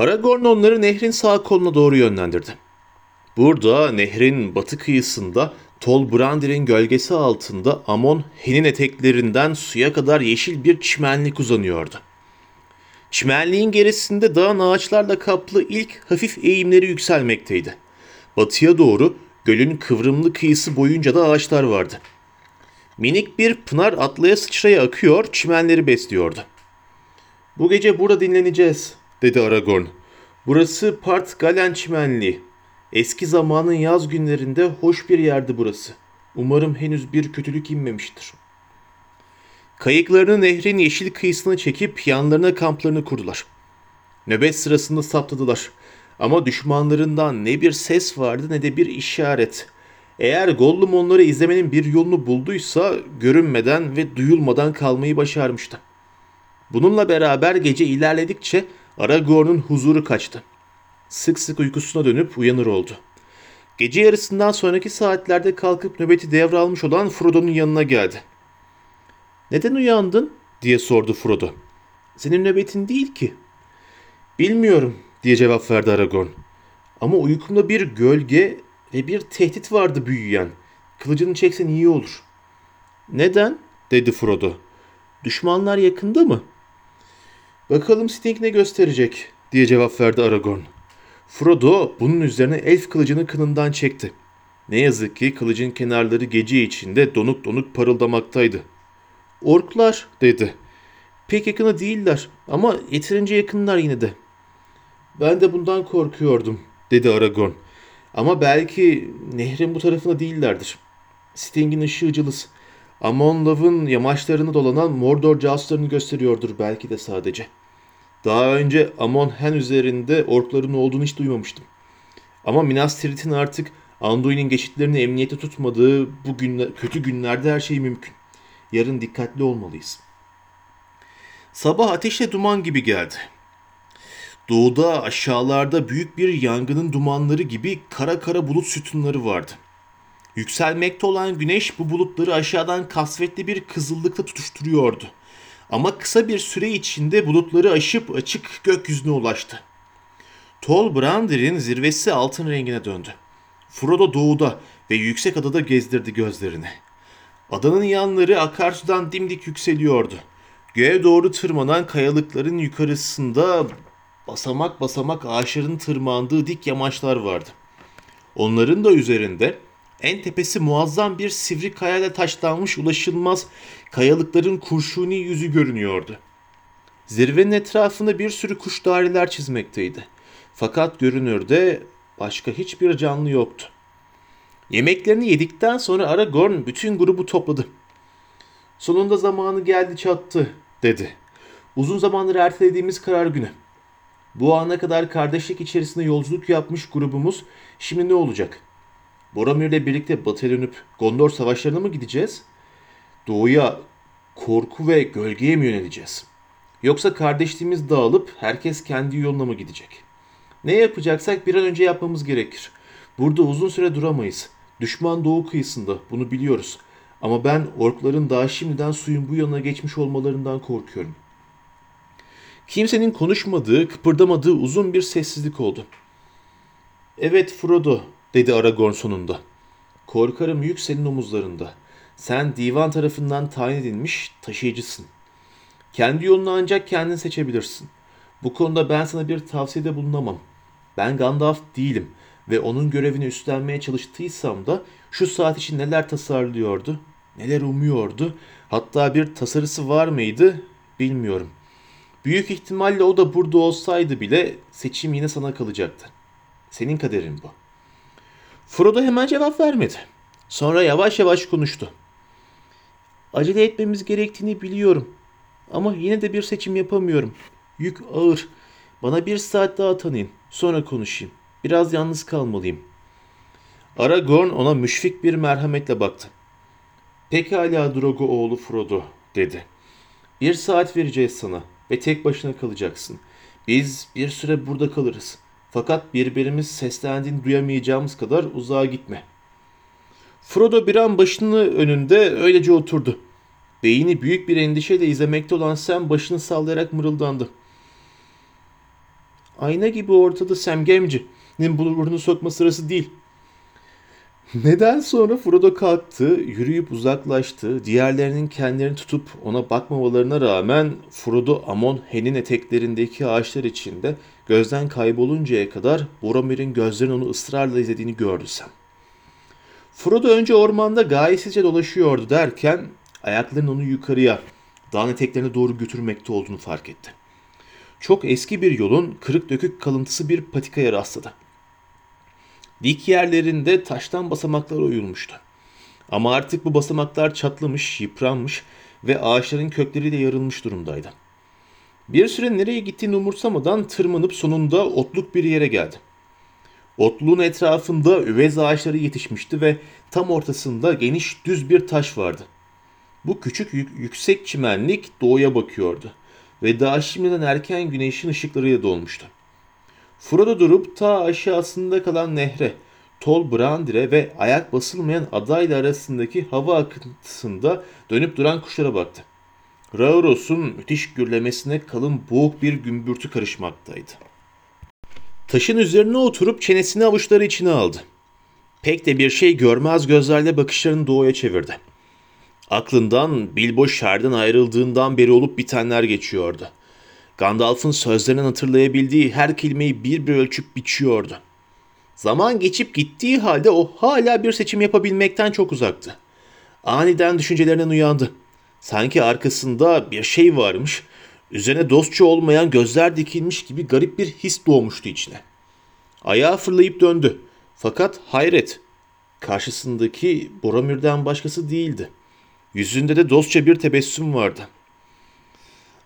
Aragorn onları nehrin sağ koluna doğru yönlendirdi. Burada nehrin batı kıyısında Tol Brandir'in gölgesi altında Amon Hen'in eteklerinden suya kadar yeşil bir çimenlik uzanıyordu. Çimenliğin gerisinde dağın ağaçlarla kaplı ilk hafif eğimleri yükselmekteydi. Batıya doğru gölün kıvrımlı kıyısı boyunca da ağaçlar vardı. Minik bir pınar atlaya sıçraya akıyor, çimenleri besliyordu. Bu gece burada dinleneceğiz, dedi Aragorn. Burası Part Galen çimenliği. Eski zamanın yaz günlerinde hoş bir yerdi burası. Umarım henüz bir kötülük inmemiştir. Kayıklarını nehrin yeşil kıyısına çekip yanlarına kamplarını kurdular. Nöbet sırasında saptadılar. Ama düşmanlarından ne bir ses vardı ne de bir işaret. Eğer Gollum onları izlemenin bir yolunu bulduysa görünmeden ve duyulmadan kalmayı başarmıştı. Bununla beraber gece ilerledikçe Aragorn'un huzuru kaçtı. Sık sık uykusuna dönüp uyanır oldu. Gece yarısından sonraki saatlerde kalkıp nöbeti devralmış olan Frodo'nun yanına geldi. Neden uyandın? diye sordu Frodo. Senin nöbetin değil ki. Bilmiyorum diye cevap verdi Aragorn. Ama uykumda bir gölge ve bir tehdit vardı büyüyen. Kılıcını çeksen iyi olur. Neden? dedi Frodo. Düşmanlar yakında mı? Bakalım Sting ne gösterecek diye cevap verdi Aragorn. Frodo bunun üzerine elf kılıcını kınından çekti. Ne yazık ki kılıcın kenarları gece içinde donuk donuk parıldamaktaydı. Orklar dedi. Pek yakını değiller ama yeterince yakınlar yine de. Ben de bundan korkuyordum dedi Aragorn. Ama belki nehrin bu tarafında değillerdir. Sting'in ışığı cılız. Amon Love'ın yamaçlarını dolanan Mordor casuslarını gösteriyordur belki de sadece. Daha önce Amon Hen üzerinde orkların olduğunu hiç duymamıştım. Ama Minas Tirith'in artık Anduin'in geçitlerini emniyete tutmadığı bu günler, kötü günlerde her şey mümkün. Yarın dikkatli olmalıyız. Sabah ateşle duman gibi geldi. Doğuda aşağılarda büyük bir yangının dumanları gibi kara kara bulut sütunları vardı. Yükselmekte olan güneş bu bulutları aşağıdan kasvetli bir kızıllıkta tutuşturuyordu. Ama kısa bir süre içinde bulutları aşıp açık gökyüzüne ulaştı. Tol Brandir'in zirvesi altın rengine döndü. Frodo doğuda ve yüksek adada gezdirdi gözlerini. Adanın yanları akarsudan dimdik yükseliyordu. Göğe doğru tırmanan kayalıkların yukarısında basamak basamak ağaçların tırmandığı dik yamaçlar vardı. Onların da üzerinde en tepesi muazzam bir sivri kayayla taşlanmış ulaşılmaz kayalıkların kurşuni yüzü görünüyordu. Zirvenin etrafında bir sürü kuş daireler çizmekteydi. Fakat görünürde başka hiçbir canlı yoktu. Yemeklerini yedikten sonra Aragorn bütün grubu topladı. Sonunda zamanı geldi çattı dedi. Uzun zamandır ertelediğimiz karar günü. Bu ana kadar kardeşlik içerisinde yolculuk yapmış grubumuz şimdi ne olacak? Boromir'le birlikte batıya dönüp Gondor savaşlarına mı gideceğiz? Doğuya korku ve gölgeye mi yöneleceğiz? Yoksa kardeşliğimiz dağılıp herkes kendi yoluna mı gidecek? Ne yapacaksak bir an önce yapmamız gerekir. Burada uzun süre duramayız. Düşman doğu kıyısında bunu biliyoruz. Ama ben orkların daha şimdiden suyun bu yanına geçmiş olmalarından korkuyorum. Kimsenin konuşmadığı, kıpırdamadığı uzun bir sessizlik oldu. Evet Frodo, dedi Aragorn sonunda. Korkarım yük senin omuzlarında. Sen divan tarafından tayin edilmiş taşıyıcısın. Kendi yolunu ancak kendin seçebilirsin. Bu konuda ben sana bir tavsiyede bulunamam. Ben Gandalf değilim ve onun görevini üstlenmeye çalıştıysam da şu saat için neler tasarlıyordu, neler umuyordu, hatta bir tasarısı var mıydı bilmiyorum. Büyük ihtimalle o da burada olsaydı bile seçim yine sana kalacaktı. Senin kaderin bu. Frodo hemen cevap vermedi. Sonra yavaş yavaş konuştu. Acele etmemiz gerektiğini biliyorum. Ama yine de bir seçim yapamıyorum. Yük ağır. Bana bir saat daha tanıyın. Sonra konuşayım. Biraz yalnız kalmalıyım. Aragorn ona müşfik bir merhametle baktı. Pekala Drogo oğlu Frodo dedi. Bir saat vereceğiz sana ve tek başına kalacaksın. Biz bir süre burada kalırız. Fakat birbirimiz seslendiğini duyamayacağımız kadar uzağa gitme. Frodo bir an başını önünde öylece oturdu. Beyni büyük bir endişeyle izlemekte olan Sam başını sallayarak mırıldandı. ayna gibi ortada Sam Gamgee'nin burnunu sokma sırası değil. Neden sonra Frodo kalktı, yürüyüp uzaklaştı. Diğerlerinin kendilerini tutup ona bakmamalarına rağmen Frodo Amon Hen'in eteklerindeki ağaçlar içinde gözden kayboluncaya kadar Boromir'in gözlerinin onu ısrarla izlediğini gördü Sam. Frodo önce ormanda gayesizce dolaşıyordu derken ayaklarının onu yukarıya, dağın eteklerine doğru götürmekte olduğunu fark etti. Çok eski bir yolun kırık dökük kalıntısı bir patikaya rastladı. Dik yerlerinde taştan basamaklar oyulmuştu. Ama artık bu basamaklar çatlamış, yıpranmış ve ağaçların kökleri de yarılmış durumdaydı. Bir süre nereye gittiğini umursamadan tırmanıp sonunda otluk bir yere geldi. Otluğun etrafında üvez ağaçları yetişmişti ve tam ortasında geniş düz bir taş vardı. Bu küçük yüksek çimenlik doğuya bakıyordu ve daha şimdiden erken güneşin ışıklarıyla dolmuştu. Frodo durup ta aşağısında kalan nehre, Tol Brandir'e ve ayak basılmayan adayla arasındaki hava akıntısında dönüp duran kuşlara baktı. Rauros'un müthiş gürlemesine kalın boğuk bir gümbürtü karışmaktaydı. Taşın üzerine oturup çenesini avuçları içine aldı. Pek de bir şey görmez gözlerle bakışlarını doğuya çevirdi. Aklından Bilbo şerden ayrıldığından beri olup bitenler geçiyordu. Gandalf'ın sözlerinden hatırlayabildiği her kelimeyi bir bir ölçüp biçiyordu. Zaman geçip gittiği halde o hala bir seçim yapabilmekten çok uzaktı. Aniden düşüncelerinden uyandı. Sanki arkasında bir şey varmış, üzerine dostça olmayan gözler dikilmiş gibi garip bir his doğmuştu içine. Ayağa fırlayıp döndü. Fakat hayret, karşısındaki Boromir'den başkası değildi. Yüzünde de dostça bir tebessüm vardı.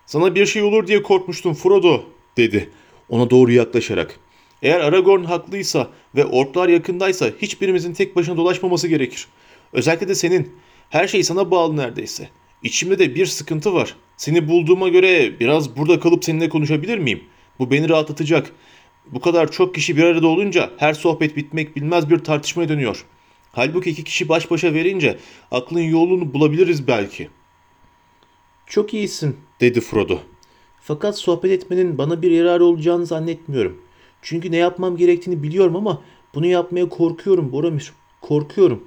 Sana bir şey olur diye korkmuştum Frodo, dedi ona doğru yaklaşarak. Eğer Aragorn haklıysa ve orklar yakındaysa hiçbirimizin tek başına dolaşmaması gerekir. Özellikle de senin. Her şey sana bağlı neredeyse. İçimde de bir sıkıntı var. Seni bulduğuma göre biraz burada kalıp seninle konuşabilir miyim? Bu beni rahatlatacak. Bu kadar çok kişi bir arada olunca her sohbet bitmek bilmez bir tartışmaya dönüyor. Halbuki iki kişi baş başa verince aklın yolunu bulabiliriz belki. Çok iyisin dedi Frodo. Fakat sohbet etmenin bana bir yararı olacağını zannetmiyorum. Çünkü ne yapmam gerektiğini biliyorum ama bunu yapmaya korkuyorum Boromir. Korkuyorum.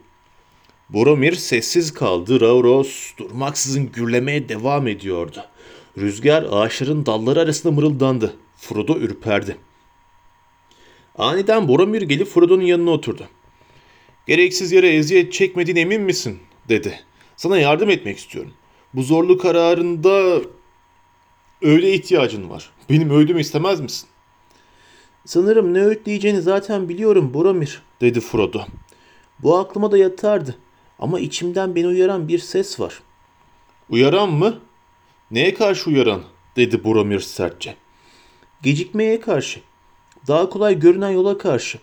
Boromir sessiz kaldı. Rauros durmaksızın gürlemeye devam ediyordu. Rüzgar ağaçların dalları arasında mırıldandı. Frodo ürperdi. Aniden Boromir gelip Frodo'nun yanına oturdu. Gereksiz yere eziyet çekmediğin emin misin? dedi. Sana yardım etmek istiyorum. Bu zorlu kararında öyle ihtiyacın var. Benim öldüğümü istemez misin? Sanırım ne öğütleyeceğini zaten biliyorum Boromir, dedi Frodo. Bu aklıma da yatardı. Ama içimden beni uyaran bir ses var. Uyaran mı? Neye karşı uyaran? dedi Boromir sertçe. Gecikmeye karşı. Daha kolay görünen yola karşı.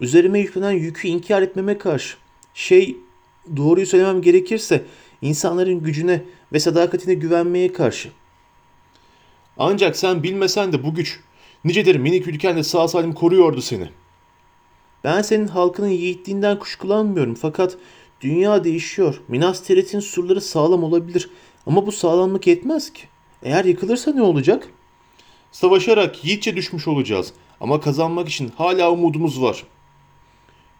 Üzerime yüklenen yükü inkar etmeme karşı. Şey, doğruyu söylemem gerekirse insanların gücüne ve sadakatine güvenmeye karşı. Ancak sen bilmesen de bu güç nicedir minik ülkende sağ salim koruyordu seni. Ben senin halkının yiğitliğinden kuşkulanmıyorum fakat dünya değişiyor. Minas Tirith'in surları sağlam olabilir ama bu sağlamlık yetmez ki. Eğer yıkılırsa ne olacak? Savaşarak yiğitçe düşmüş olacağız ama kazanmak için hala umudumuz var.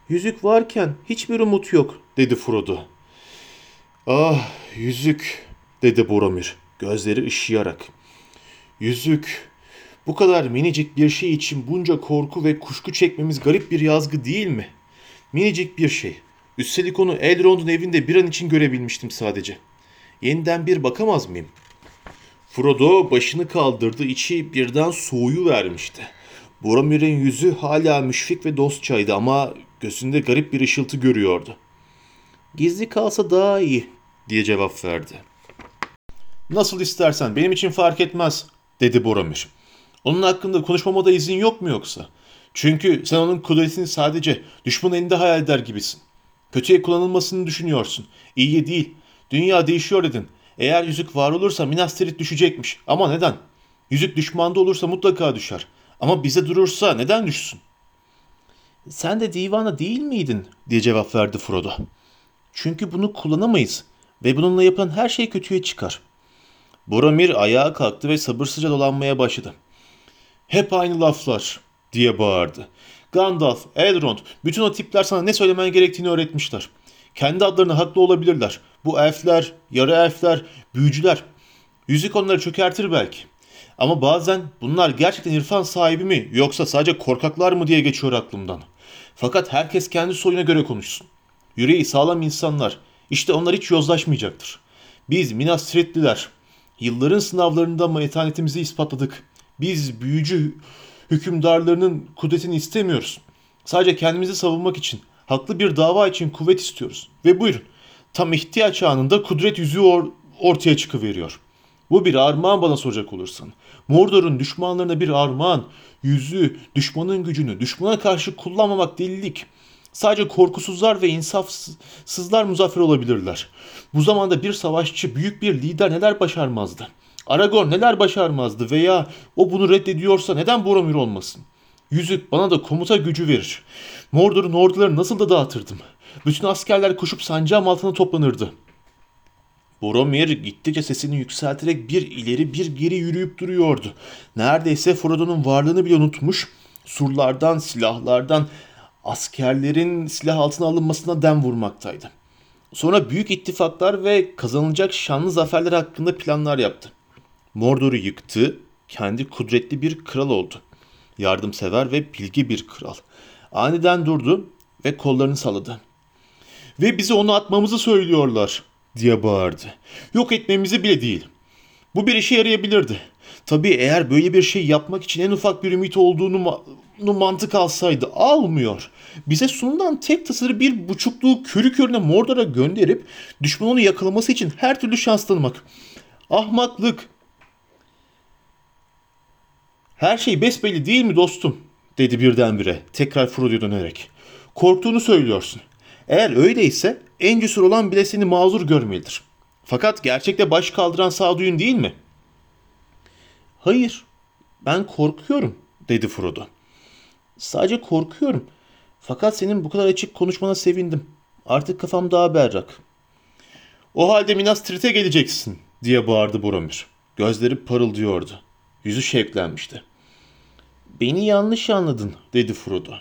Yüzük varken hiçbir umut yok dedi Frodo. Ah yüzük dedi Boromir gözleri ışıyarak. Yüzük bu kadar minicik bir şey için bunca korku ve kuşku çekmemiz garip bir yazgı değil mi? Minicik bir şey. Üstelik onu Elrond'un evinde bir an için görebilmiştim sadece. Yeniden bir bakamaz mıyım? Frodo başını kaldırdı, içi birden soğuyu vermişti. Boromir'in yüzü hala müşfik ve dostçaydı ama gözünde garip bir ışıltı görüyordu. Gizli kalsa daha iyi diye cevap verdi. Nasıl istersen benim için fark etmez dedi Boromir. Onun hakkında konuşmama da izin yok mu yoksa? Çünkü sen onun kudretini sadece düşman elinde hayal eder gibisin. Kötüye kullanılmasını düşünüyorsun. İyiye değil. Dünya değişiyor dedin. Eğer yüzük var olursa Minas Tirith düşecekmiş. Ama neden? Yüzük düşmanda olursa mutlaka düşer. Ama bize durursa neden düşsün? Sen de divana değil miydin? diye cevap verdi Frodo. Çünkü bunu kullanamayız ve bununla yapılan her şey kötüye çıkar. Boromir ayağa kalktı ve sabırsızca dolanmaya başladı. Hep aynı laflar diye bağırdı. Gandalf, Elrond, bütün o tipler sana ne söylemen gerektiğini öğretmişler. Kendi adlarına haklı olabilirler. Bu elfler, yarı elfler, büyücüler. Yüzük onları çökertir belki. Ama bazen bunlar gerçekten irfan sahibi mi yoksa sadece korkaklar mı diye geçiyor aklımdan. Fakat herkes kendi soyuna göre konuşsun. Yüreği sağlam insanlar. İşte onlar hiç yozlaşmayacaktır. Biz Minas Tirithliler. Yılların sınavlarında metanetimizi ispatladık. Biz büyücü hükümdarlarının kudretini istemiyoruz. Sadece kendimizi savunmak için, haklı bir dava için kuvvet istiyoruz. Ve buyurun, tam ihtiyaç anında kudret yüzüğü or- ortaya çıkıveriyor. Bu bir armağan bana soracak olursan. Mordor'un düşmanlarına bir armağan, yüzüğü, düşmanın gücünü, düşmana karşı kullanmamak delilik. Sadece korkusuzlar ve insafsızlar muzaffer olabilirler. Bu zamanda bir savaşçı, büyük bir lider neler başarmazdı? Aragorn neler başarmazdı veya o bunu reddediyorsa neden Boromir olmasın? Yüzük bana da komuta gücü verir. Mordor'un ordularını nasıl da dağıtırdım. Bütün askerler koşup sancağım altına toplanırdı. Boromir gittikçe sesini yükselterek bir ileri bir geri yürüyüp duruyordu. Neredeyse Frodo'nun varlığını bile unutmuş, surlardan, silahlardan, askerlerin silah altına alınmasına dem vurmaktaydı. Sonra büyük ittifaklar ve kazanılacak şanlı zaferler hakkında planlar yaptı. Mordor'u yıktı, kendi kudretli bir kral oldu. Yardımsever ve bilgi bir kral. Aniden durdu ve kollarını salladı. Ve bize onu atmamızı söylüyorlar diye bağırdı. Yok etmemizi bile değil. Bu bir işe yarayabilirdi. Tabii eğer böyle bir şey yapmak için en ufak bir ümit olduğunu ma- mantık alsaydı almıyor. Bize sunulan tek tasarı bir buçukluğu körü körüne Mordor'a gönderip düşman yakalaması için her türlü şans tanımak. Ahmaklık. Her şey besbelli değil mi dostum? dedi birdenbire tekrar Frodo'ya dönerek. Korktuğunu söylüyorsun. Eğer öyleyse en cesur olan bile seni mazur görmelidir. Fakat gerçekte baş kaldıran sağduyun değil mi? Hayır, ben korkuyorum dedi Frodo. Sadece korkuyorum. Fakat senin bu kadar açık konuşmana sevindim. Artık kafam daha berrak. O halde Minas Tirith'e geleceksin diye bağırdı Boromir. Gözleri parıldıyordu. Yüzü şevklenmişti. Beni yanlış anladın dedi Frodo.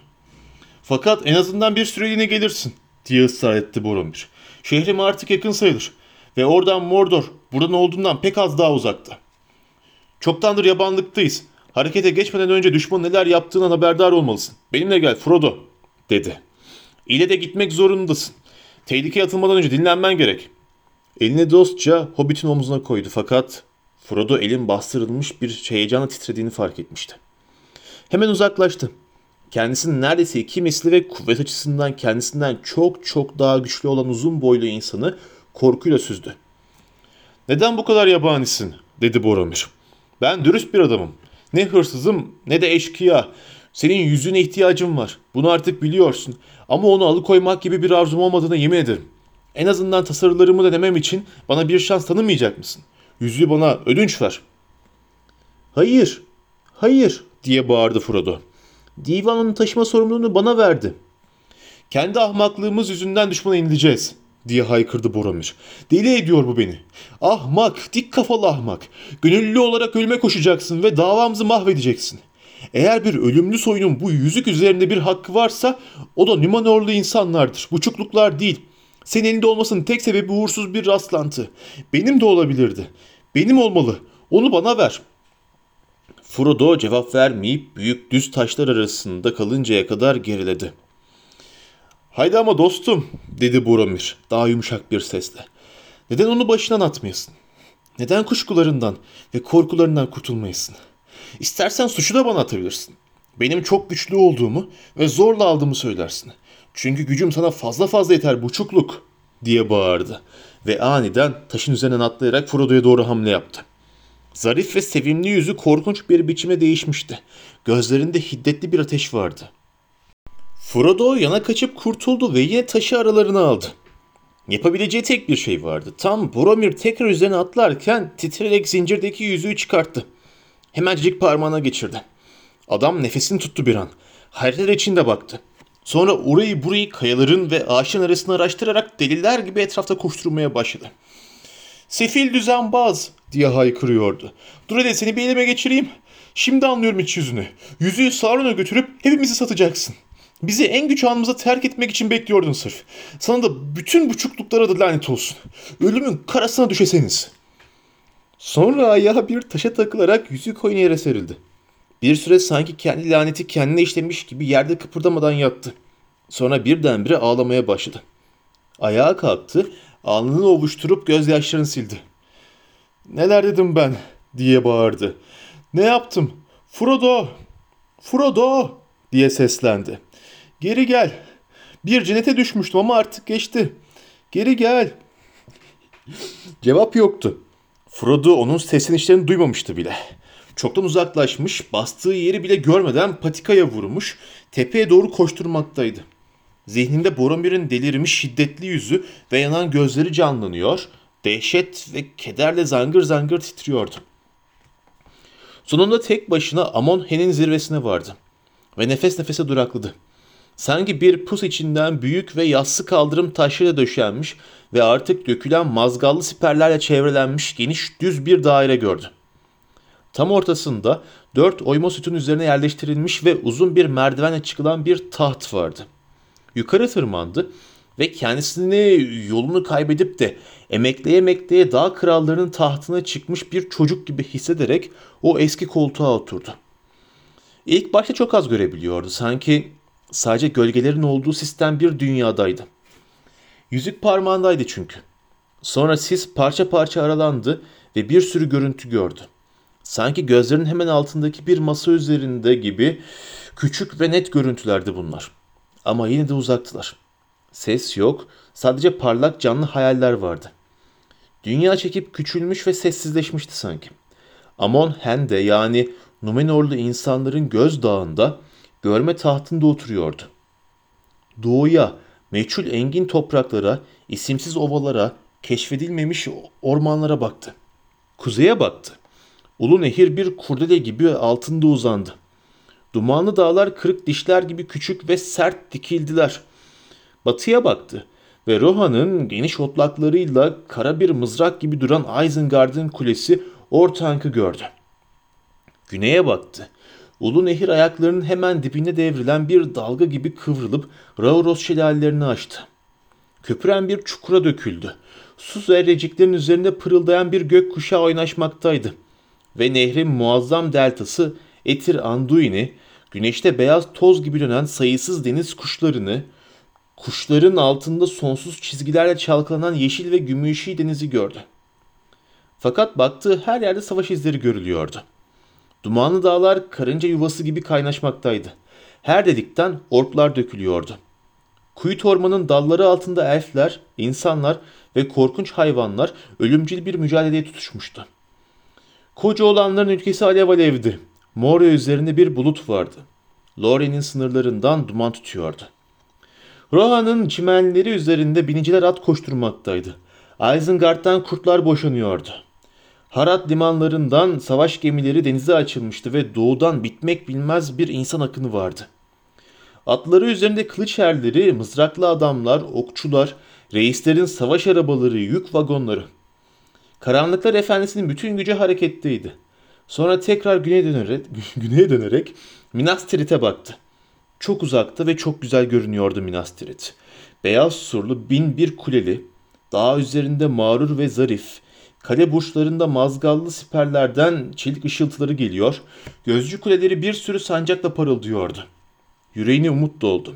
Fakat en azından bir süreliğine gelirsin diye ısrar etti Boromir. Şehrim artık yakın sayılır ve oradan Mordor buradan olduğundan pek az daha uzakta. Çoktandır yabanlıktayız. Harekete geçmeden önce düşmanın neler yaptığından haberdar olmalısın. Benimle gel Frodo dedi. İle de gitmek zorundasın. Tehlikeye atılmadan önce dinlenmen gerek. Elini dostça Hobbit'in omzuna koydu fakat Frodo elin bastırılmış bir heyecanla titrediğini fark etmişti. Hemen uzaklaştı. Kendisinin neredeyse iki misli ve kuvvet açısından kendisinden çok çok daha güçlü olan uzun boylu insanı korkuyla süzdü. Neden bu kadar yabanisin? dedi Boromir. Ben dürüst bir adamım. Ne hırsızım ne de eşkıya. Senin yüzüne ihtiyacım var. Bunu artık biliyorsun. Ama onu alıkoymak gibi bir arzum olmadığına yemin ederim. En azından tasarılarımı denemem için bana bir şans tanımayacak mısın? Yüzüğü bana ödünç ver. Hayır, hayır diye bağırdı Frodo. Divanın taşıma sorumluluğunu bana verdi. Kendi ahmaklığımız yüzünden düşmana inileceğiz diye haykırdı Boromir. Deli ediyor bu beni. Ahmak, dik kafalı ahmak. Gönüllü olarak ölüme koşacaksın ve davamızı mahvedeceksin. Eğer bir ölümlü soyunun bu yüzük üzerinde bir hakkı varsa o da Nümenorlu insanlardır. Buçukluklar değil. Senin elinde olmasının tek sebebi uğursuz bir rastlantı. Benim de olabilirdi. Benim olmalı. Onu bana ver. Frodo cevap vermeyip büyük düz taşlar arasında kalıncaya kadar geriledi. Haydi ama dostum dedi Boromir daha yumuşak bir sesle. Neden onu başından atmayasın? Neden kuşkularından ve korkularından kurtulmayasın? İstersen suçu da bana atabilirsin. Benim çok güçlü olduğumu ve zorla aldığımı söylersin. Çünkü gücüm sana fazla fazla yeter buçukluk diye bağırdı. Ve aniden taşın üzerinden atlayarak Frodo'ya doğru hamle yaptı. Zarif ve sevimli yüzü korkunç bir biçime değişmişti. Gözlerinde hiddetli bir ateş vardı. Frodo yana kaçıp kurtuldu ve yine taşı aralarına aldı. Yapabileceği tek bir şey vardı. Tam Boromir tekrar üzerine atlarken titreyerek zincirdeki yüzüğü çıkarttı. Hemencik parmağına geçirdi. Adam nefesini tuttu bir an. Hayretler içinde baktı. Sonra orayı burayı kayaların ve ağaçların arasını araştırarak deliler gibi etrafta koşturmaya başladı. Sefil düzenbaz diye haykırıyordu. Dur hele seni bir elime geçireyim. Şimdi anlıyorum iç yüzünü. Yüzüğü Sauron'a götürüp hepimizi satacaksın. Bizi en güç anımıza terk etmek için bekliyordun sırf. Sana da bütün buçukluklara da lanet olsun. Ölümün karasına düşeseniz. Sonra ayağı bir taşa takılarak yüzük oyun yere serildi. Bir süre sanki kendi laneti kendine işlemiş gibi yerde kıpırdamadan yattı. Sonra birdenbire ağlamaya başladı. Ayağa kalktı, alnını ovuşturup gözyaşlarını sildi. Neler dedim ben diye bağırdı. Ne yaptım? Frodo! Frodo! diye seslendi. Geri gel. Bir cennete düşmüştüm ama artık geçti. Geri gel. Cevap yoktu. Frodo onun sesini işlerini duymamıştı bile. Çoktan uzaklaşmış, bastığı yeri bile görmeden patikaya vurmuş, tepeye doğru koşturmaktaydı. Zihninde Boromir'in delirmiş şiddetli yüzü ve yanan gözleri canlanıyor, dehşet ve kederle zangır zangır titriyordu. Sonunda tek başına Amon-Hen'in zirvesine vardı ve nefes nefese durakladı. Sanki bir pus içinden büyük ve yassı kaldırım taşıyla döşenmiş ve artık dökülen mazgallı siperlerle çevrelenmiş geniş düz bir daire gördü. Tam ortasında dört oyma sütun üzerine yerleştirilmiş ve uzun bir merdivenle çıkılan bir taht vardı. Yukarı tırmandı ve kendisini yolunu kaybedip de emekleye emekleye dağ krallarının tahtına çıkmış bir çocuk gibi hissederek o eski koltuğa oturdu. İlk başta çok az görebiliyordu. Sanki sadece gölgelerin olduğu sistem bir dünyadaydı. Yüzük parmağındaydı çünkü. Sonra sis parça parça aralandı ve bir sürü görüntü gördü. Sanki gözlerinin hemen altındaki bir masa üzerinde gibi küçük ve net görüntülerdi bunlar. Ama yine de uzaktılar. Ses yok, sadece parlak canlı hayaller vardı. Dünya çekip küçülmüş ve sessizleşmişti sanki. Amon Hende yani Numenorlu insanların göz dağında görme tahtında oturuyordu. Doğuya, meçhul engin topraklara, isimsiz ovalara, keşfedilmemiş ormanlara baktı. Kuzeye baktı. Ulu nehir bir kurdele gibi altında uzandı. Dumanlı dağlar kırık dişler gibi küçük ve sert dikildiler. Batıya baktı ve Rohan'ın geniş otlaklarıyla kara bir mızrak gibi duran Isengard'ın kulesi Ortank'ı gördü. Güneye baktı. Ulu nehir ayaklarının hemen dibine devrilen bir dalga gibi kıvrılıp Rauros şelalelerini açtı. Köpüren bir çukura döküldü. Su zerreciklerin üzerinde pırıldayan bir gök kuşağı oynaşmaktaydı. Ve nehrin muazzam deltası Etir Anduin'i, güneşte beyaz toz gibi dönen sayısız deniz kuşlarını, kuşların altında sonsuz çizgilerle çalkalanan yeşil ve gümüşi denizi gördü. Fakat baktığı her yerde savaş izleri görülüyordu. Dumanlı dağlar karınca yuvası gibi kaynaşmaktaydı. Her dedikten orklar dökülüyordu. Kuyut ormanın dalları altında elfler, insanlar ve korkunç hayvanlar ölümcül bir mücadeleye tutuşmuştu. Koca olanların ülkesi alev alevdi. Moria üzerinde bir bulut vardı. Lorie'nin sınırlarından duman tutuyordu. Rohan'ın çimenleri üzerinde biniciler at koşturmaktaydı. Isengard'dan kurtlar boşanıyordu. Harat limanlarından savaş gemileri denize açılmıştı ve doğudan bitmek bilmez bir insan akını vardı. Atları üzerinde kılıç erleri, mızraklı adamlar, okçular, reislerin savaş arabaları, yük vagonları. Karanlıklar efendisinin bütün gücü hareketteydi. Sonra tekrar güneye dönerek, güneye dönerek Minas Tirith'e baktı. Çok uzakta ve çok güzel görünüyordu Minas Tirith. Beyaz surlu bin bir kuleli, dağ üzerinde mağrur ve zarif, Kale burçlarında mazgallı siperlerden çelik ışıltıları geliyor. Gözcü kuleleri bir sürü sancakla parıldıyordu. Yüreğine umut doldu.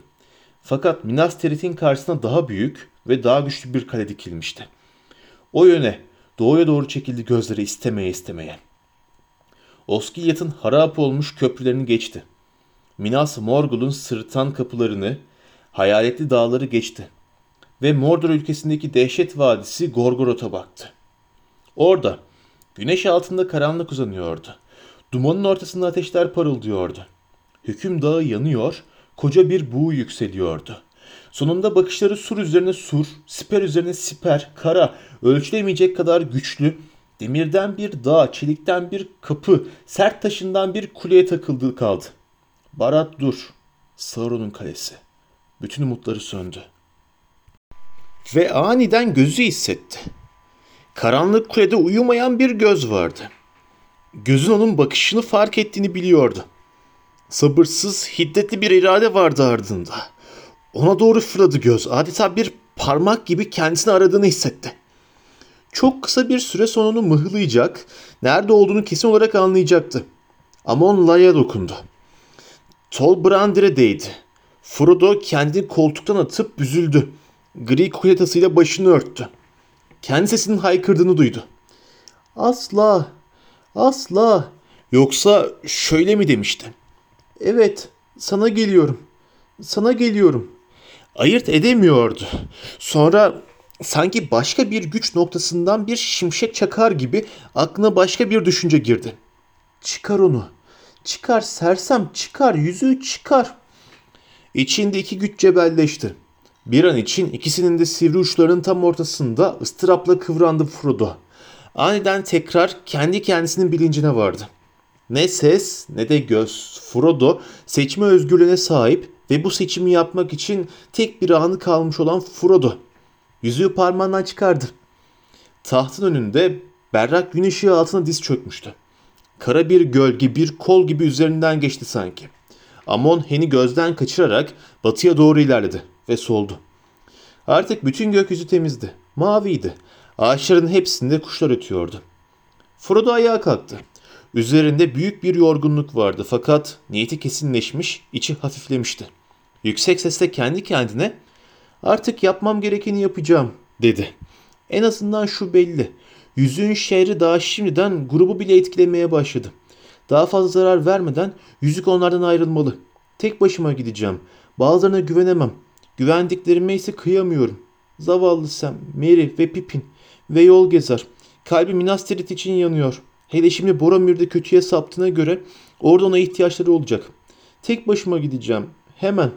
Fakat Minas Tirith'in karşısına daha büyük ve daha güçlü bir kale dikilmişti. O yöne, doğuya doğru çekildi gözleri istemeye istemeye. Oskilyat'ın harap olmuş köprülerini geçti. Minas Morgul'un sırtan kapılarını, hayaletli dağları geçti. Ve Mordor ülkesindeki dehşet vadisi Gorgoroth'a baktı. Orada güneş altında karanlık uzanıyordu. Dumanın ortasında ateşler parıldıyordu. Hüküm dağı yanıyor, koca bir buğu yükseliyordu. Sonunda bakışları sur üzerine sur, siper üzerine siper, kara, ölçülemeyecek kadar güçlü, demirden bir dağ, çelikten bir kapı, sert taşından bir kuleye takıldı kaldı. Barat dur, Sauron'un kalesi. Bütün umutları söndü. Ve aniden gözü hissetti. Karanlık kulede uyumayan bir göz vardı. Gözün onun bakışını fark ettiğini biliyordu. Sabırsız, hiddetli bir irade vardı ardında. Ona doğru fırladı göz. Adeta bir parmak gibi kendisini aradığını hissetti. Çok kısa bir süre sonra onu mıhlayacak, nerede olduğunu kesin olarak anlayacaktı. Amon La'ya dokundu. Tolbrandir'e değdi. Frodo kendini koltuktan atıp büzüldü. Gri kuletasıyla başını örttü. Kendi sesinin haykırdığını duydu. Asla, asla. Yoksa şöyle mi demişti? Evet, sana geliyorum. Sana geliyorum. Ayırt edemiyordu. Sonra sanki başka bir güç noktasından bir şimşek çakar gibi aklına başka bir düşünce girdi. Çıkar onu. Çıkar sersem çıkar yüzüğü çıkar. İçinde iki güç cebelleşti. Bir an için ikisinin de sivri uçlarının tam ortasında ıstırapla kıvrandı Frodo. Aniden tekrar kendi kendisinin bilincine vardı. Ne ses ne de göz. Frodo seçme özgürlüğüne sahip ve bu seçimi yapmak için tek bir anı kalmış olan Frodo. Yüzüğü parmağından çıkardı. Tahtın önünde berrak gün ışığı altına diz çökmüştü. Kara bir gölge bir kol gibi üzerinden geçti sanki. Amon Hen'i gözden kaçırarak batıya doğru ilerledi ve soldu. Artık bütün gökyüzü temizdi. Maviydi. Ağaçların hepsinde kuşlar ötüyordu. Frodo ayağa kalktı. Üzerinde büyük bir yorgunluk vardı fakat niyeti kesinleşmiş, içi hafiflemişti. Yüksek sesle kendi kendine artık yapmam gerekeni yapacağım dedi. En azından şu belli. Yüzüğün şehri daha şimdiden grubu bile etkilemeye başladı. Daha fazla zarar vermeden yüzük onlardan ayrılmalı. Tek başıma gideceğim. Bazılarına güvenemem. Güvendiklerime ise kıyamıyorum. Zavallı Sam, Mary ve Pippin ve yol gezer. Kalbi Minas Tirith için yanıyor. Hele şimdi Boromir'de kötüye saptığına göre orada ona ihtiyaçları olacak. Tek başıma gideceğim. Hemen.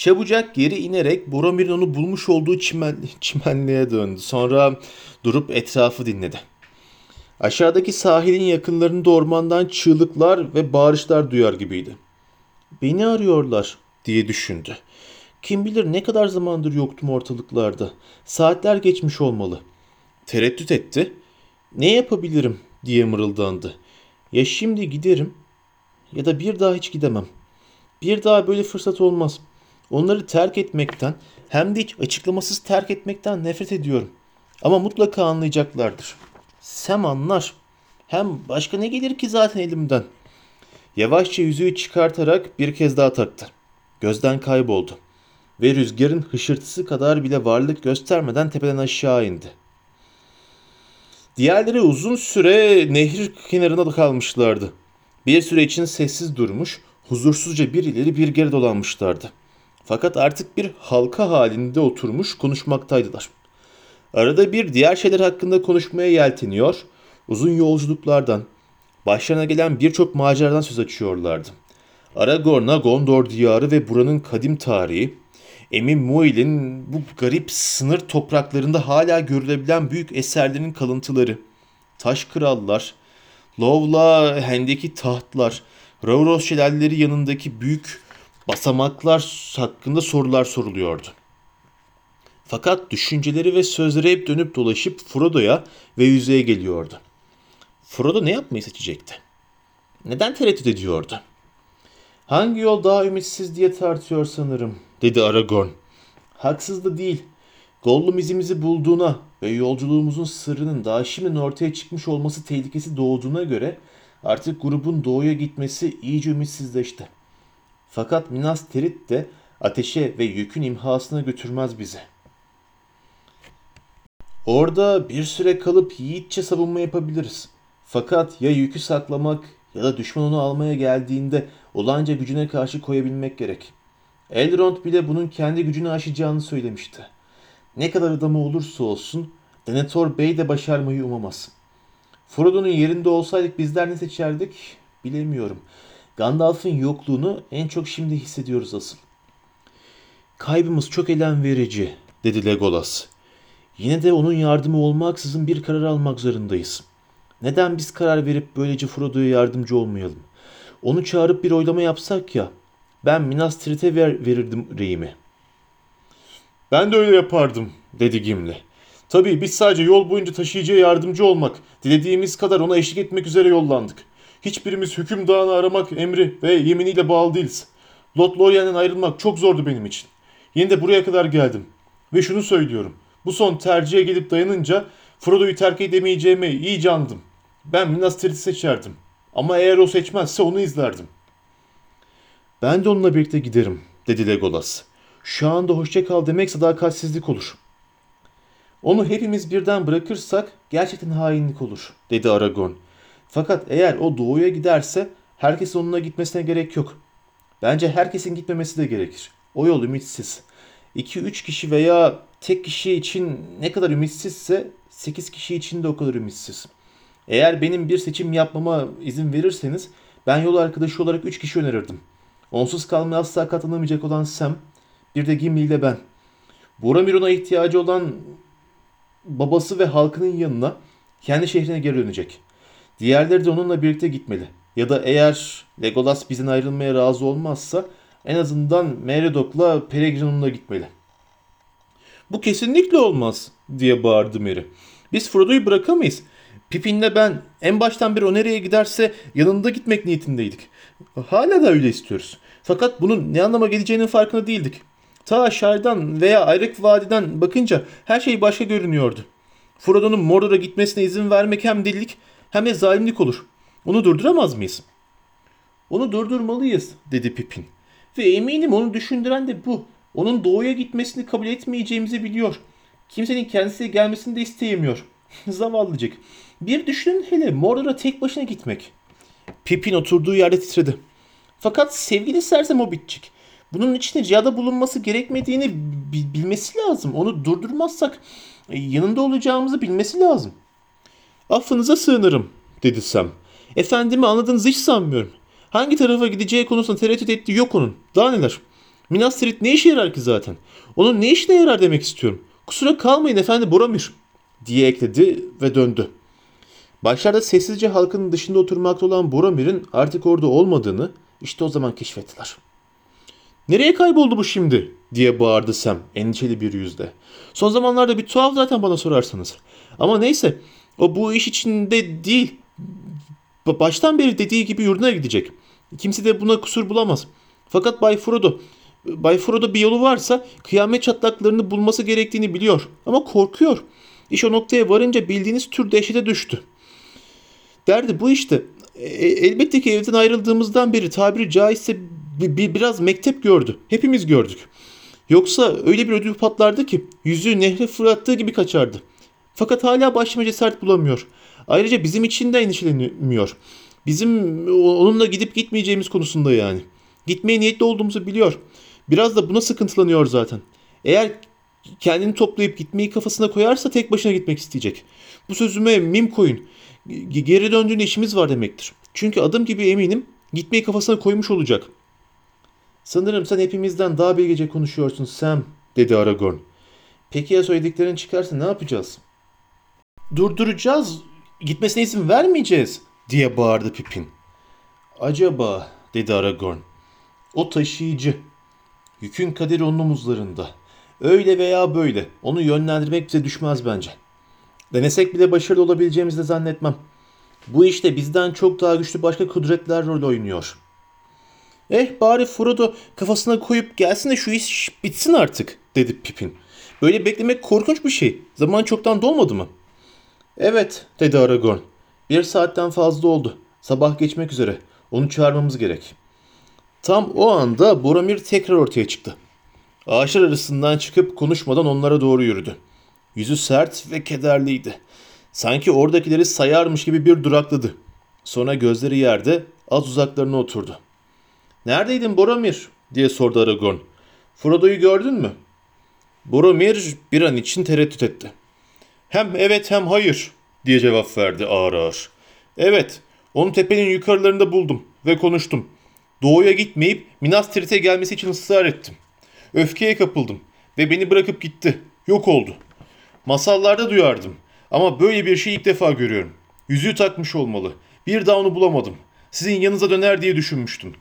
Çabucak geri inerek Boromir'in onu bulmuş olduğu çimen, çimenliğe döndü. Sonra durup etrafı dinledi. Aşağıdaki sahilin yakınlarında ormandan çığlıklar ve bağırışlar duyar gibiydi. Beni arıyorlar diye düşündü. Kim bilir ne kadar zamandır yoktum ortalıklarda. Saatler geçmiş olmalı. Tereddüt etti. Ne yapabilirim diye mırıldandı. Ya şimdi giderim ya da bir daha hiç gidemem. Bir daha böyle fırsat olmaz. Onları terk etmekten hem de hiç açıklamasız terk etmekten nefret ediyorum. Ama mutlaka anlayacaklardır. Sem anlar. Hem başka ne gelir ki zaten elimden. Yavaşça yüzüğü çıkartarak bir kez daha taktı. Gözden kayboldu. Ve rüzgarın hışırtısı kadar bile varlık göstermeden tepeden aşağı indi. Diğerleri uzun süre nehir kenarında da kalmışlardı. Bir süre için sessiz durmuş, huzursuzca bir ileri bir geri dolanmışlardı. Fakat artık bir halka halinde oturmuş konuşmaktaydılar. Arada bir diğer şeyler hakkında konuşmaya yelteniyor, uzun yolculuklardan, başlarına gelen birçok maceradan söz açıyorlardı. Aragorn'a Gondor diyarı ve buranın kadim tarihi, Emin Muil'in bu garip sınır topraklarında hala görülebilen büyük eserlerin kalıntıları, taş krallar, Lovla hendeki tahtlar, Rauros şelaleleri yanındaki büyük basamaklar hakkında sorular soruluyordu. Fakat düşünceleri ve sözleri hep dönüp dolaşıp Frodo'ya ve yüzeye geliyordu. Frodo ne yapmayı seçecekti? Neden tereddüt ediyordu? Hangi yol daha ümitsiz diye tartıyor sanırım, dedi Aragorn. Haksız da değil. Gollum izimizi bulduğuna ve yolculuğumuzun sırrının daha şimdiden ortaya çıkmış olması tehlikesi doğduğuna göre artık grubun doğuya gitmesi iyice ümitsizleşti. Fakat Minas Tirith de ateşe ve yükün imhasına götürmez bizi. Orada bir süre kalıp yiğitçe savunma yapabiliriz. Fakat ya yükü saklamak ya da düşman onu almaya geldiğinde olanca gücüne karşı koyabilmek gerek. Elrond bile bunun kendi gücünü aşacağını söylemişti. Ne kadar adamı olursa olsun Denethor Bey de başarmayı umamaz. Frodo'nun yerinde olsaydık bizler ne seçerdik bilemiyorum. Gandalf'ın yokluğunu en çok şimdi hissediyoruz asıl. Kaybımız çok elem verici dedi Legolas. Yine de onun yardımı olmaksızın bir karar almak zorundayız. Neden biz karar verip böylece Frodo'ya yardımcı olmayalım? Onu çağırıp bir oylama yapsak ya. Ben Minas Tirith'e ver, verirdim reyimi. Ben de öyle yapardım dedi Gimli. Tabii biz sadece yol boyunca taşıyıcıya yardımcı olmak, dilediğimiz kadar ona eşlik etmek üzere yollandık. Hiçbirimiz hüküm dağını aramak emri ve yeminiyle bağlı değiliz. Lothlorien'den ayrılmak çok zordu benim için. Yine de buraya kadar geldim. Ve şunu söylüyorum. Bu son tercihe gelip dayanınca Frodo'yu terk edemeyeceğimi iyice anladım. Ben Minas Tirith'i seçerdim. Ama eğer o seçmezse onu izlerdim. Ben de onunla birlikte giderim, dedi Legolas. Şu anda hoşça kal demek sadakatsizlik olur. Onu hepimiz birden bırakırsak gerçekten hainlik olur, dedi Aragorn. Fakat eğer o doğuya giderse herkesin onunla gitmesine gerek yok. Bence herkesin gitmemesi de gerekir. O yol ümitsiz. 2-3 kişi veya tek kişi için ne kadar ümitsizse 8 kişi için de o kadar ümitsiz. Eğer benim bir seçim yapmama izin verirseniz ben yol arkadaşı olarak 3 kişi önerirdim. Onsuz kalmaya asla katılamayacak olan Sam, bir de Gimli ile ben. Boromir ona ihtiyacı olan babası ve halkının yanına kendi şehrine geri dönecek. Diğerleri de onunla birlikte gitmeli. Ya da eğer Legolas bizden ayrılmaya razı olmazsa en azından Meredok'la Peregrin onunla gitmeli. Bu kesinlikle olmaz diye bağırdı Merry. Biz Frodo'yu bırakamayız. Pippin'le ben en baştan beri o nereye giderse yanında gitmek niyetindeydik. Hala da öyle istiyoruz. Fakat bunun ne anlama geleceğinin farkında değildik. Ta aşağıdan veya Ayrık Vadi'den bakınca her şey başka görünüyordu. Frodo'nun Mordor'a gitmesine izin vermek hem delilik hem de zalimlik olur. Onu durduramaz mıyız? Onu durdurmalıyız dedi Pippin. Ve eminim onu düşündüren de bu. Onun doğuya gitmesini kabul etmeyeceğimizi biliyor. Kimsenin kendisiyle gelmesini de isteyemiyor. Zavallıcık. Bir düşünün hele Mordor'a tek başına gitmek. Pippin oturduğu yerde titredi. Fakat sevgili sersem o bitçik. Bunun için ricada bulunması gerekmediğini bi- bilmesi lazım. Onu durdurmazsak e, yanında olacağımızı bilmesi lazım. Affınıza sığınırım dedi Sam. Efendimi anladığınızı hiç sanmıyorum. Hangi tarafa gideceği konusunda tereddüt ettiği yok onun. Daha neler? Minas Tirith ne işe yarar ki zaten? Onun ne işine yarar demek istiyorum. Kusura kalmayın efendi Boromir diye ekledi ve döndü. Başlarda sessizce halkın dışında oturmakta olan Boromir'in artık orada olmadığını işte o zaman keşfettiler. Nereye kayboldu bu şimdi? diye bağırdı Sam endişeli bir yüzle. Son zamanlarda bir tuhaf zaten bana sorarsanız. Ama neyse bu iş içinde değil. Ba- Baştan beri dediği gibi yurduna gidecek. Kimse de buna kusur bulamaz. Fakat Bay Frodo, Bay Frodo bir yolu varsa kıyamet çatlaklarını bulması gerektiğini biliyor. Ama korkuyor. İş o noktaya varınca bildiğiniz tür dehşete düştü. Derdi bu işte. E, elbette ki evden ayrıldığımızdan beri tabiri caizse bi- bi- biraz mektep gördü. Hepimiz gördük. Yoksa öyle bir ödül patlardı ki yüzüğü nehre fırlattığı gibi kaçardı. Fakat hala başıma cesaret bulamıyor. Ayrıca bizim için de endişelenmiyor. Bizim onunla gidip gitmeyeceğimiz konusunda yani. Gitmeye niyetli olduğumuzu biliyor. Biraz da buna sıkıntılanıyor zaten. Eğer kendini toplayıp gitmeyi kafasına koyarsa tek başına gitmek isteyecek. Bu sözüme mim koyun. Geri döndüğünde işimiz var demektir. Çünkü adım gibi eminim gitmeyi kafasına koymuş olacak. Sanırım sen hepimizden daha bilgece konuşuyorsun Sam, dedi Aragorn. Peki ya söylediklerin çıkarsa ne yapacağız? Durduracağız, gitmesine izin vermeyeceğiz, diye bağırdı Pippin. Acaba, dedi Aragorn. O taşıyıcı. Yükün kaderi onun omuzlarında. Öyle veya böyle onu yönlendirmek bize düşmez bence. Denesek bile başarılı olabileceğimizi de zannetmem. Bu işte bizden çok daha güçlü başka kudretler rol oynuyor. Eh bari Frodo kafasına koyup gelsin de şu iş bitsin artık dedi Pippin. Böyle beklemek korkunç bir şey. Zaman çoktan dolmadı mı? Evet dedi Aragorn. Bir saatten fazla oldu. Sabah geçmek üzere. Onu çağırmamız gerek. Tam o anda Boromir tekrar ortaya çıktı. Ağaçlar arasından çıkıp konuşmadan onlara doğru yürüdü. Yüzü sert ve kederliydi. Sanki oradakileri sayarmış gibi bir durakladı. Sonra gözleri yerde az uzaklarına oturdu. Neredeydin Boromir? diye sordu Aragorn. Frodo'yu gördün mü? Boromir bir an için tereddüt etti. Hem evet hem hayır diye cevap verdi ağır ağır. Evet, onu tepenin yukarılarında buldum ve konuştum. Doğuya gitmeyip Minas Tirith'e gelmesi için ısrar ettim. Öfkeye kapıldım ve beni bırakıp gitti. Yok oldu. Masallarda duyardım ama böyle bir şey ilk defa görüyorum. Yüzüğü takmış olmalı. Bir daha onu bulamadım. Sizin yanınıza döner diye düşünmüştüm.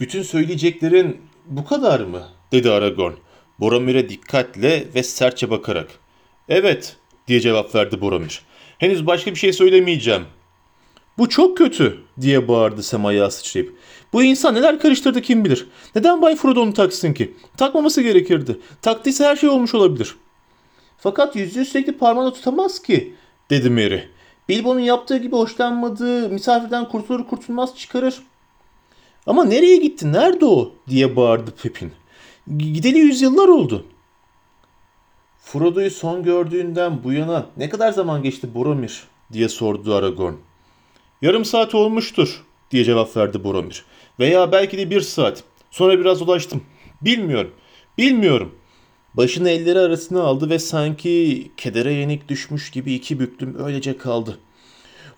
Bütün söyleyeceklerin bu kadar mı? dedi Aragorn. Boromir'e dikkatle ve sertçe bakarak. Evet diye cevap verdi Boromir. Henüz başka bir şey söylemeyeceğim. Bu çok kötü diye bağırdı Sam ayağa sıçrayıp. Bu insan neler karıştırdı kim bilir. Neden Bay Frodo onu taksın ki? Takmaması gerekirdi. Taktıysa her şey olmuş olabilir. Fakat yüzüğü sürekli parmağına tutamaz ki dedi Merry. Bilbo'nun yaptığı gibi hoşlanmadığı misafirden kurtulur kurtulmaz çıkarır. Ama nereye gitti? Nerede o? diye bağırdı Pepin. Gideli yüzyıllar oldu. Frodo'yu son gördüğünden bu yana ne kadar zaman geçti Boromir diye sordu Aragorn. Yarım saat olmuştur diye cevap verdi Boromir. Veya belki de bir saat. Sonra biraz ulaştım. Bilmiyorum. Bilmiyorum. Başını elleri arasına aldı ve sanki kedere yenik düşmüş gibi iki büklüm öylece kaldı.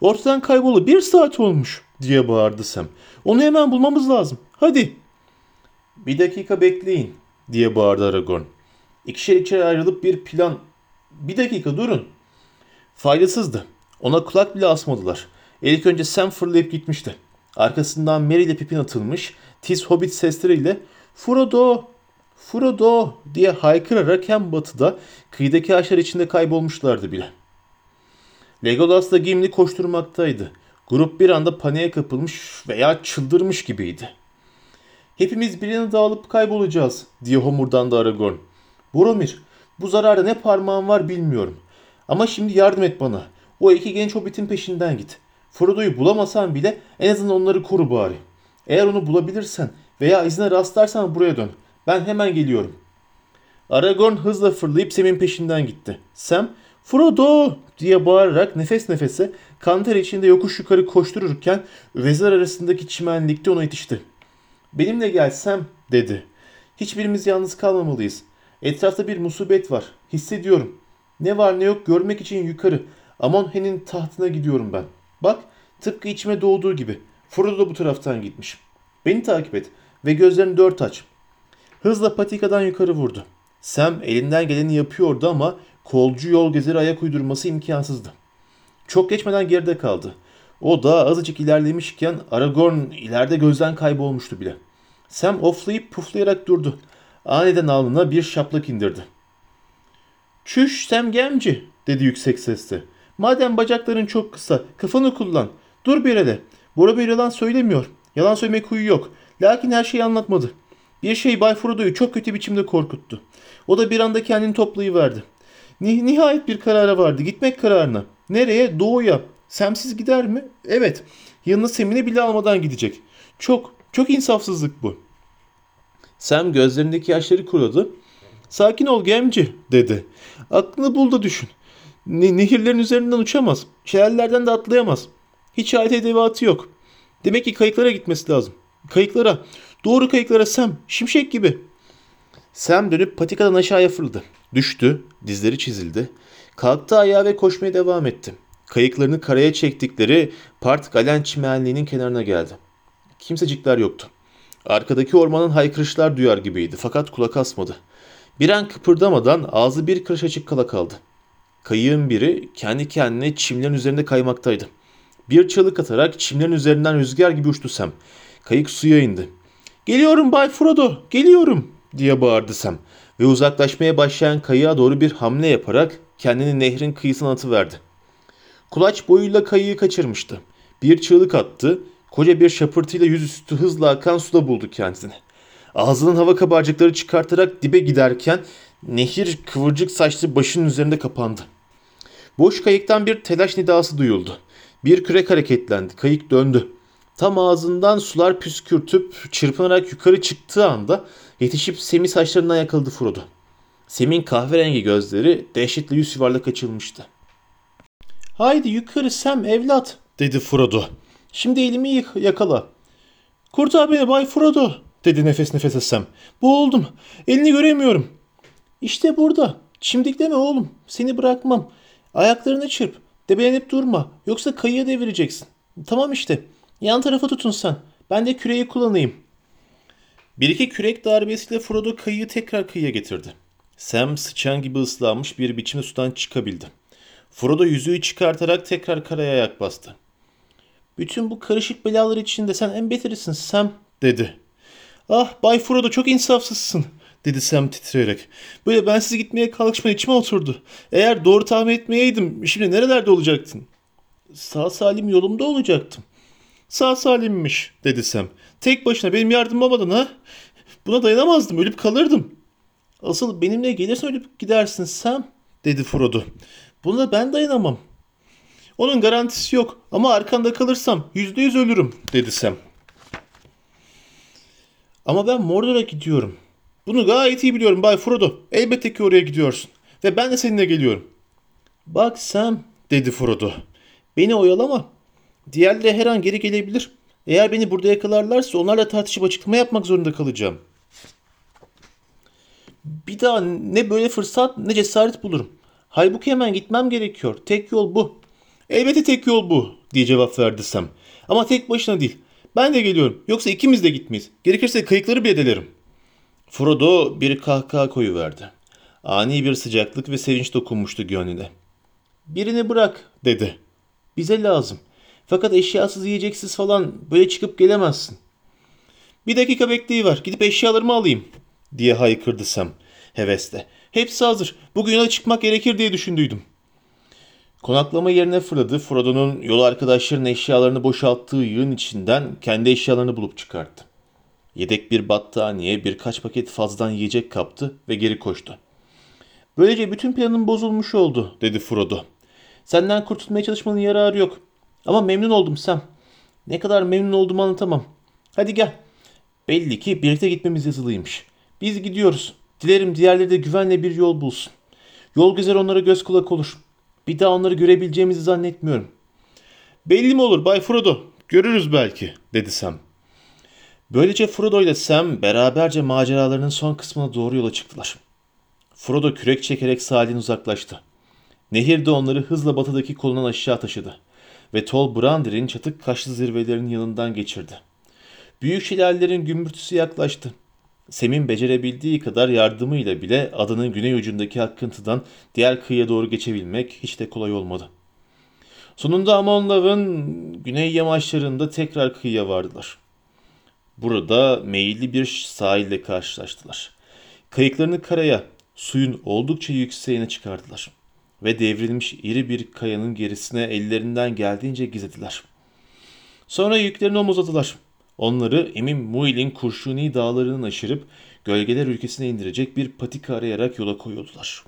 Ortadan kaybolu bir saat olmuş diye bağırdı Sam. Onu hemen bulmamız lazım. Hadi. Bir dakika bekleyin diye bağırdı Aragorn. İkişer içeri ayrılıp bir plan... Bir dakika durun. Faydasızdı. Ona kulak bile asmadılar. İlk önce Sam fırlayıp gitmişti. Arkasından Merry ile Pippin atılmış, tiz hobbit sesleriyle Frodo, Frodo diye haykırarak hem batıda kıyıdaki ağaçlar içinde kaybolmuşlardı bile. Legolas da Gimli koşturmaktaydı. Grup bir anda paniğe kapılmış veya çıldırmış gibiydi. Hepimiz bir yana dağılıp kaybolacağız diye homurdandı Aragorn. Boromir, bu zararda ne parmağın var bilmiyorum. Ama şimdi yardım et bana. O iki genç hobbitin peşinden git. Frodo'yu bulamasan bile en azından onları koru bari. Eğer onu bulabilirsen veya izine rastlarsan buraya dön. Ben hemen geliyorum. Aragorn hızla fırlayıp Sam'in peşinden gitti. Sam, Frodo diye bağırarak nefes nefese kanter içinde yokuş yukarı koştururken vezir arasındaki çimenlikte ona yetişti. Benimle gel Sam dedi. Hiçbirimiz yalnız kalmamalıyız. Etrafta bir musibet var. Hissediyorum. Ne var ne yok görmek için yukarı. Amonhen'in tahtına gidiyorum ben. Bak tıpkı içime doğduğu gibi. Frodo da bu taraftan gitmiş. Beni takip et ve gözlerini dört aç. Hızla patikadan yukarı vurdu. Sam elinden geleni yapıyordu ama kolcu yol gezeri ayak uydurması imkansızdı. Çok geçmeden geride kaldı. O da azıcık ilerlemişken Aragorn ileride gözden kaybolmuştu bile. Sam oflayıp puflayarak durdu. Aniden alnına bir şaplak indirdi. Çüş Sam Gemci dedi yüksek sesle. Madem bacakların çok kısa kafanı kullan. Dur bir hele. Boromir yalan söylemiyor. Yalan söylemek huyu yok. Lakin her şeyi anlatmadı. Bir şey Bay Frodo'yu çok kötü biçimde korkuttu. O da bir anda kendini toplayıverdi. Nih nihayet bir karara vardı. Gitmek kararına. Nereye? Doğuya. Semsiz gider mi? Evet. Yanına Sem'ini bile almadan gidecek. Çok, çok insafsızlık bu. Sam gözlerindeki yaşları kuruladı. Sakin ol gemci dedi. Aklını bul da düşün. Ne, nehirlerin üzerinden uçamaz. Şelallerden de atlayamaz. Hiç alet edevatı yok. Demek ki kayıklara gitmesi lazım. Kayıklara. Doğru kayıklara Sam. Şimşek gibi. Sam dönüp patikadan aşağıya fırladı. Düştü. Dizleri çizildi. Kalktı ayağa ve koşmaya devam etti. Kayıklarını karaya çektikleri Part Galen çimenliğinin kenarına geldi. Kimsecikler yoktu. Arkadaki ormanın haykırışlar duyar gibiydi fakat kulak asmadı. Bir an kıpırdamadan ağzı bir kırış açık kala kaldı. Kayığın biri kendi kendine çimlerin üzerinde kaymaktaydı. Bir çığlık atarak çimlerin üzerinden rüzgar gibi uçtu Sam. Kayık suya indi. Geliyorum Bay Frodo, geliyorum diye bağırdı Sam ve uzaklaşmaya başlayan kayığa doğru bir hamle yaparak kendini nehrin kıyısına atıverdi. Kulaç boyuyla kayığı kaçırmıştı. Bir çığlık attı, koca bir şapırtıyla yüzüstü hızla akan suda buldu kendini. Ağzının hava kabarcıkları çıkartarak dibe giderken nehir kıvırcık saçlı başının üzerinde kapandı. Boş kayıktan bir telaş nidası duyuldu. Bir kürek hareketlendi. Kayık döndü. Tam ağzından sular püskürtüp çırpınarak yukarı çıktığı anda yetişip Sem'i saçlarından yakaladı Frodo. Sem'in kahverengi gözleri dehşetle yüz yuvarlak açılmıştı. Haydi yukarı Sem evlat dedi Frodo. Şimdi elimi yakala. Kurtar beni Bay Frodo dedi nefes nefese Sam. Boğuldum. Elini göremiyorum. İşte burada. Çimdikleme oğlum. Seni bırakmam. Ayaklarını çırp. Debelenip durma. Yoksa kayıya devireceksin. Tamam işte. Yan tarafa tutun sen. Ben de küreği kullanayım. Bir iki kürek darbesiyle Frodo kayığı tekrar kıyıya getirdi. Sam sıçan gibi ıslanmış bir biçimde sudan çıkabildi. Frodo yüzüğü çıkartarak tekrar karaya ayak bastı. Bütün bu karışık belalar içinde sen en beterisin Sam dedi. Ah Bay Frodo çok insafsızsın dedi Sam titreyerek. Böyle ben sizi gitmeye kalkışma içime oturdu. Eğer doğru tahmin etmeyeydim şimdi nerelerde olacaktın? Sağ salim yolumda olacaktım. Sağ salimmiş dedi Sam. Tek başına benim yardım olmadan ha? Buna dayanamazdım ölüp kalırdım. Asıl benimle gelirsen ölüp gidersin Sam dedi Frodo. Buna ben dayanamam. Onun garantisi yok ama arkanda kalırsam yüzde yüz ölürüm dedi Sam. Ama ben Mordor'a gidiyorum. Bunu gayet iyi biliyorum Bay Frodo. Elbette ki oraya gidiyorsun. Ve ben de seninle geliyorum. Bak Sam dedi Frodo. Beni oyalama. Diğerleri her an geri gelebilir. Eğer beni burada yakalarlarsa onlarla tartışıp açıklama yapmak zorunda kalacağım. Bir daha ne böyle fırsat ne cesaret bulurum. Halbuki hemen gitmem gerekiyor. Tek yol bu. Elbette tek yol bu diye cevap verdi Sam. Ama tek başına değil. Ben de geliyorum. Yoksa ikimiz de gitmeyiz. Gerekirse kayıkları bile delerim. Frodo bir kahkaha koyuverdi. Ani bir sıcaklık ve sevinç dokunmuştu gönlüne. Birini bırak dedi. Bize lazım. Fakat eşyasız yiyeceksiz falan böyle çıkıp gelemezsin. Bir dakika bekleyiver. Gidip eşyalarımı alayım diye haykırdı Sam hevesle. Hepsi hazır. Bugün yola çıkmak gerekir diye düşündüydüm. Konaklama yerine fırladı. Frodo'nun yol arkadaşlarının eşyalarını boşalttığı yığın içinden kendi eşyalarını bulup çıkarttı. Yedek bir battaniye, birkaç paket fazladan yiyecek kaptı ve geri koştu. Böylece bütün planım bozulmuş oldu, dedi Frodo. Senden kurtulmaya çalışmanın yararı yok. Ama memnun oldum Sam. Ne kadar memnun olduğumu anlatamam. Hadi gel. Belli ki birlikte gitmemiz yazılıymış. Biz gidiyoruz. Dilerim diğerleri de güvenle bir yol bulsun. Yol güzel onlara göz kulak olur. Bir daha onları görebileceğimizi zannetmiyorum. Belli mi olur Bay Frodo? Görürüz belki, dedi Sam. Böylece Frodo ile Sam beraberce maceralarının son kısmına doğru yola çıktılar. Frodo kürek çekerek sahilden uzaklaştı. Nehir de onları hızla batıdaki kolundan aşağı taşıdı ve Tol Brandir'in çatık kaşlı zirvelerinin yanından geçirdi. Büyük şelalelerin gümbürtüsü yaklaştı. Sem'in becerebildiği kadar yardımıyla bile adanın güney ucundaki akıntıdan diğer kıyıya doğru geçebilmek hiç de kolay olmadı. Sonunda Amonlav'ın güney yamaçlarında tekrar kıyıya vardılar. Burada meyilli bir sahille karşılaştılar. Kayıklarını karaya, suyun oldukça yükseğine çıkardılar ve devrilmiş iri bir kayanın gerisine ellerinden geldiğince gizlediler. Sonra yüklerini omuzladılar. Onları Emin Muil'in Kurşuni dağlarının aşırıp gölgeler ülkesine indirecek bir patika arayarak yola koyuldular.